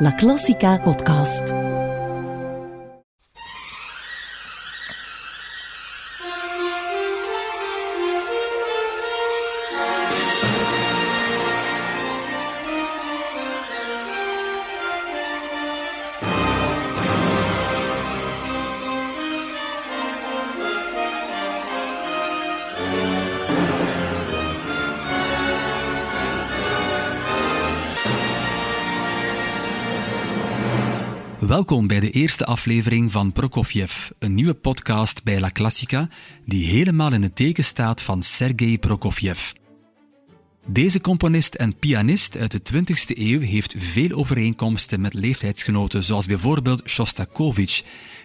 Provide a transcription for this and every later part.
La Classica podcast. Welkom bij de eerste aflevering van Prokofjev, een nieuwe podcast bij La Classica die helemaal in het teken staat van Sergei Prokofjev. Deze componist en pianist uit de 20e eeuw heeft veel overeenkomsten met leeftijdsgenoten zoals bijvoorbeeld Shostakovich,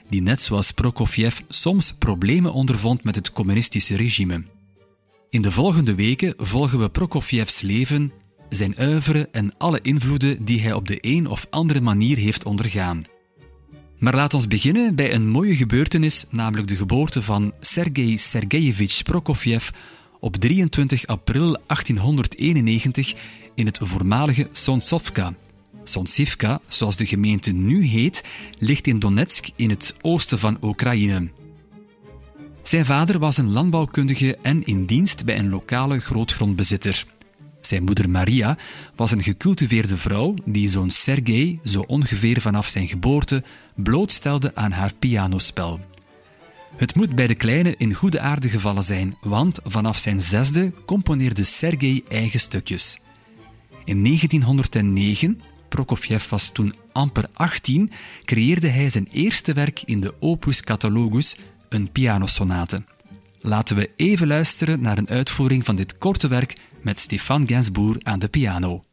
die net zoals Prokofjev soms problemen ondervond met het communistische regime. In de volgende weken volgen we Prokofjevs leven, zijn oeuvre en alle invloeden die hij op de een of andere manier heeft ondergaan. Maar laat ons beginnen bij een mooie gebeurtenis, namelijk de geboorte van Sergei Sergeyevich Prokofjev op 23 april 1891 in het voormalige Sontsovka. Sontsivka, zoals de gemeente nu heet, ligt in Donetsk in het oosten van Oekraïne. Zijn vader was een landbouwkundige en in dienst bij een lokale grootgrondbezitter. Zijn moeder Maria was een gecultiveerde vrouw die zoon Sergei zo ongeveer vanaf zijn geboorte blootstelde aan haar pianospel. Het moet bij de kleine in goede aarde gevallen zijn, want vanaf zijn zesde componeerde Sergei eigen stukjes. In 1909, Prokofjev was toen amper 18, creëerde hij zijn eerste werk in de Opus Catalogus, een pianosonate. Laten we even luisteren naar een uitvoering van dit korte werk met Stefan Gainsbourg aan de piano.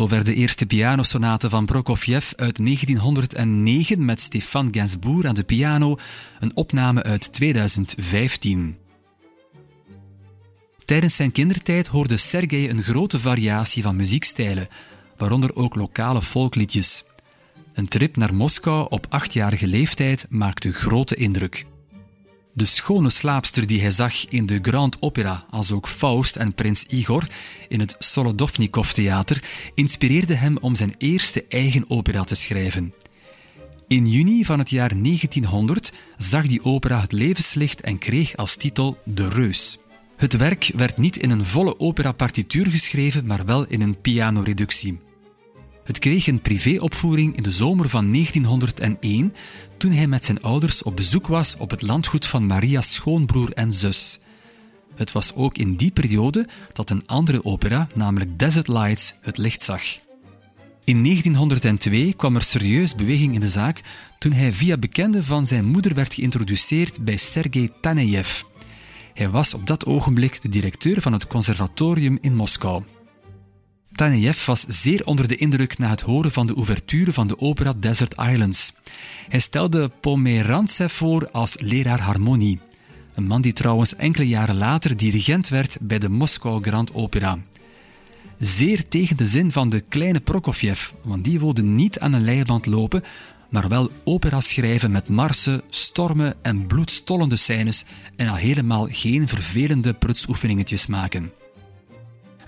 Zover de eerste pianosonate van Prokofjev uit 1909 met Stefan Gainsbourg aan de piano, een opname uit 2015. Tijdens zijn kindertijd hoorde Sergei een grote variatie van muziekstijlen, waaronder ook lokale volkliedjes. Een trip naar Moskou op achtjarige leeftijd maakte grote indruk. De schone slaapster die hij zag in de Grand Opera, als ook Faust en Prins Igor in het Solodovnikov Theater, inspireerde hem om zijn eerste eigen opera te schrijven. In juni van het jaar 1900 zag die opera het levenslicht en kreeg als titel De Reus. Het werk werd niet in een volle opera-partituur geschreven, maar wel in een pianoreductie. Het kreeg een privéopvoering in de zomer van 1901, toen hij met zijn ouders op bezoek was op het landgoed van Maria's schoonbroer en zus. Het was ook in die periode dat een andere opera, namelijk Desert Lights, het licht zag. In 1902 kwam er serieus beweging in de zaak toen hij via bekenden van zijn moeder werd geïntroduceerd bij Sergei Tanejev. Hij was op dat ogenblik de directeur van het conservatorium in Moskou. Tanejev was zeer onder de indruk na het horen van de ouverture van de opera Desert Islands. Hij stelde Pomerantsev voor als leraar harmonie. Een man die trouwens enkele jaren later dirigent werd bij de Moskou Grand Opera. Zeer tegen de zin van de kleine Prokofjev, want die wilde niet aan een leiband lopen, maar wel opera schrijven met marsen, stormen en bloedstollende scènes en al helemaal geen vervelende prutsoefeningetjes maken.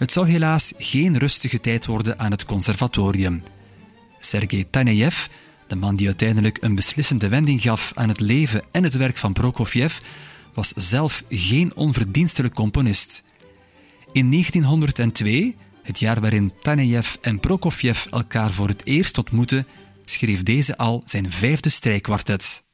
Het zou helaas geen rustige tijd worden aan het conservatorium. Sergei Tanejev, de man die uiteindelijk een beslissende wending gaf aan het leven en het werk van Prokofjev, was zelf geen onverdienstelijk componist. In 1902, het jaar waarin Tanejev en Prokofjev elkaar voor het eerst ontmoetten, schreef deze al zijn vijfde strijkkwartet.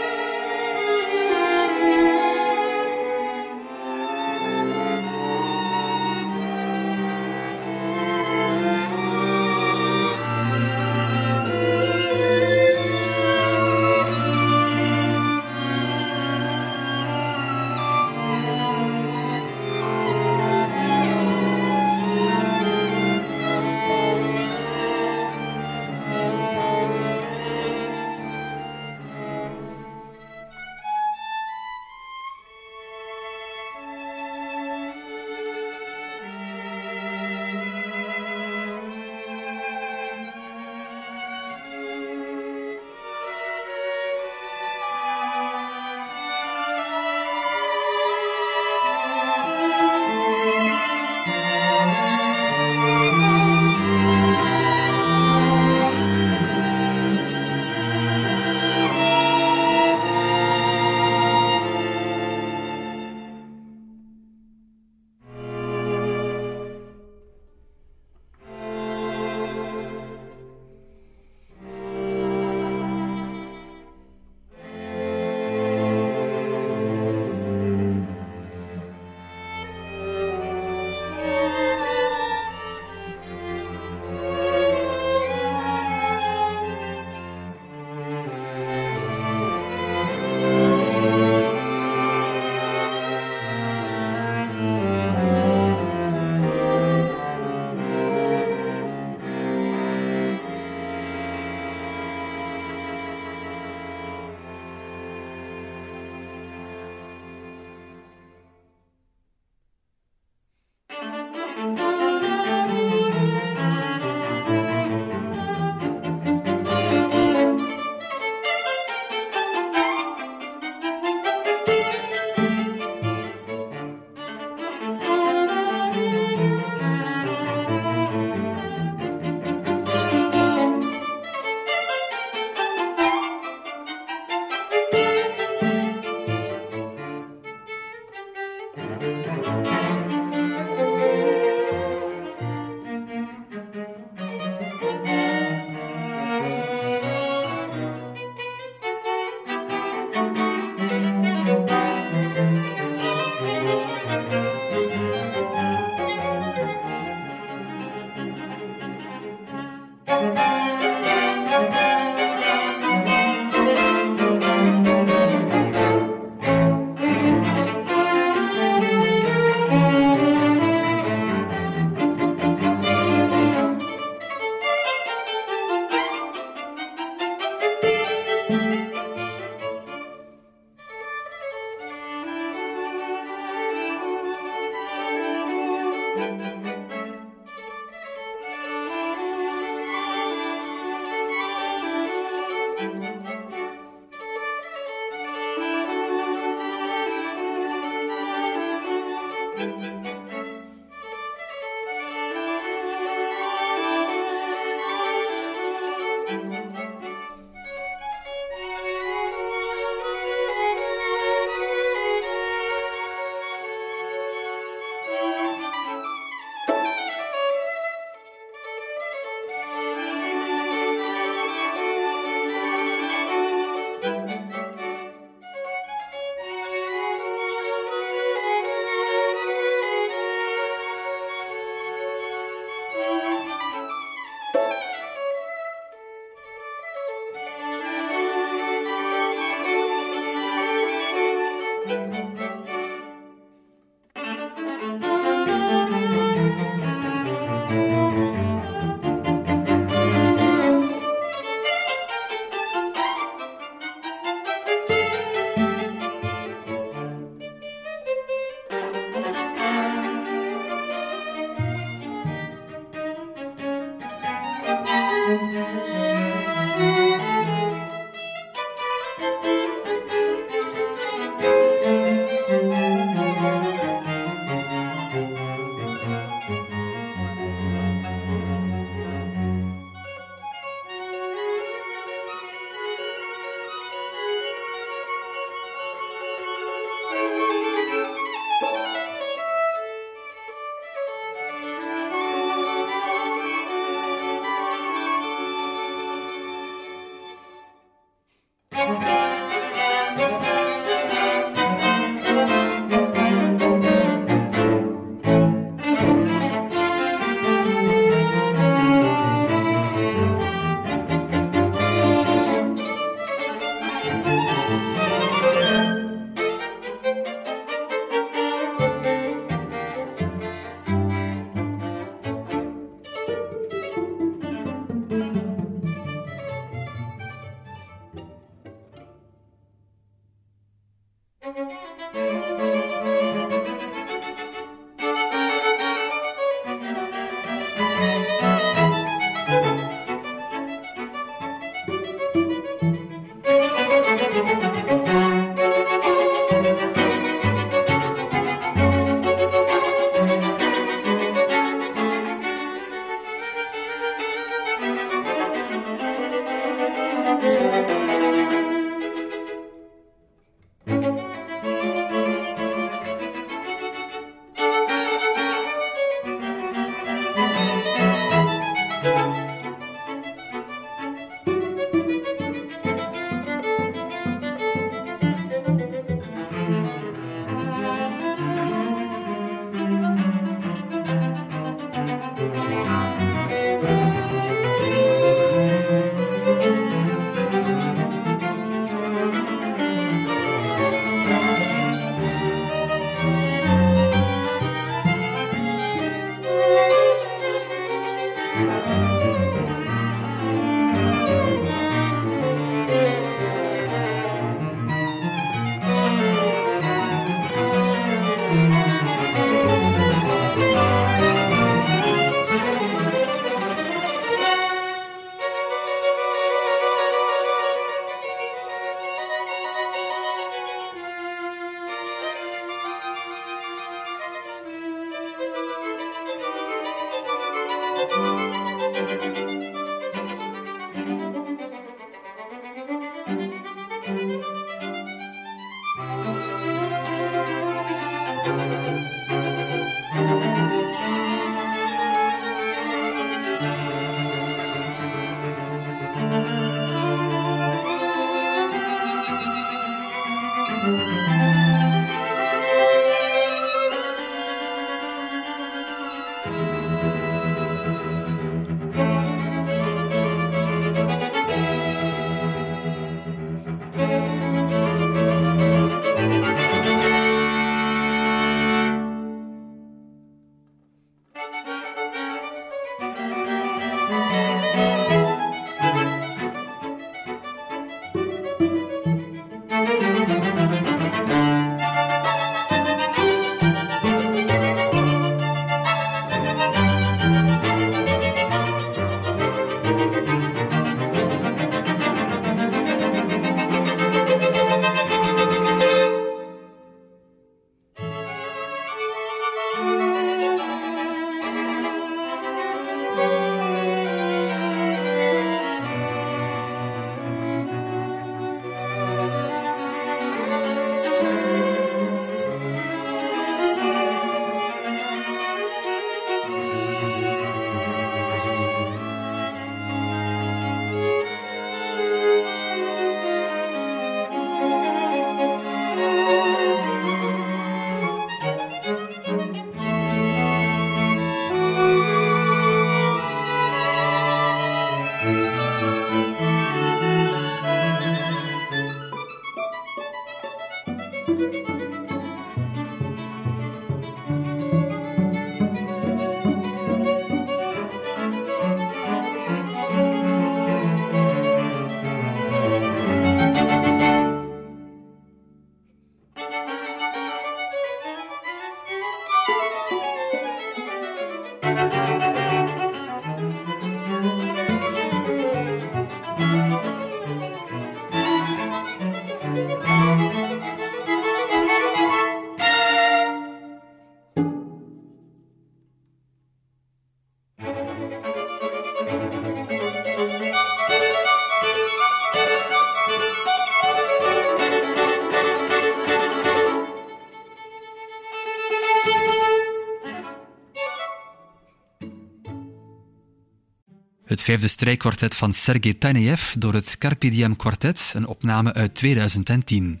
Het vijfde strijkkwartet van Sergei Tanejev door het Carpe Diem Quartet, een opname uit 2010.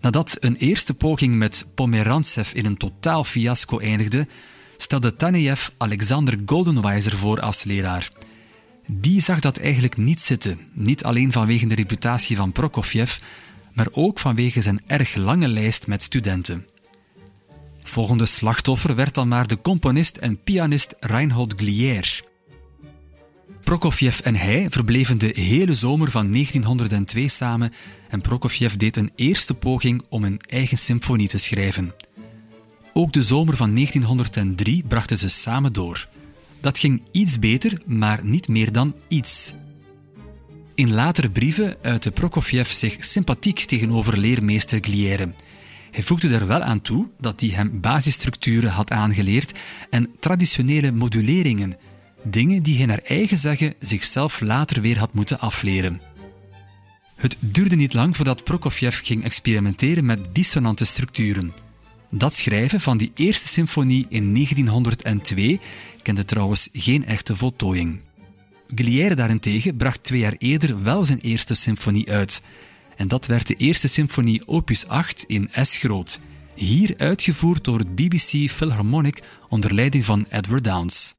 Nadat een eerste poging met Pomerantsev in een totaal fiasco eindigde, stelde Tanejev Alexander Goldenweiser voor als leraar. Die zag dat eigenlijk niet zitten, niet alleen vanwege de reputatie van Prokofjev, maar ook vanwege zijn erg lange lijst met studenten. Volgende slachtoffer werd dan maar de componist en pianist Reinhold Glier. Prokofjev en hij verbleven de hele zomer van 1902 samen en Prokofjev deed een eerste poging om een eigen symfonie te schrijven. Ook de zomer van 1903 brachten ze samen door. Dat ging iets beter, maar niet meer dan iets. In latere brieven uitte Prokofjev zich sympathiek tegenover leermeester Gliere. Hij voegde er wel aan toe dat hij hem basisstructuren had aangeleerd en traditionele moduleringen, dingen die hij naar eigen zeggen zichzelf later weer had moeten afleren. Het duurde niet lang voordat Prokofjev ging experimenteren met dissonante structuren. Dat schrijven van die eerste symfonie in 1902 kende trouwens geen echte voltooiing. Gliere daarentegen bracht twee jaar eerder wel zijn eerste symfonie uit. En dat werd de eerste symfonie opus 8 in S groot, hier uitgevoerd door het BBC Philharmonic onder leiding van Edward Downes.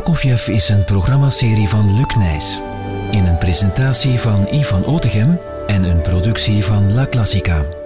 Prokofjev is een programmaserie van Luc Nijs. In een presentatie van Ivan Otegem en een productie van La Classica.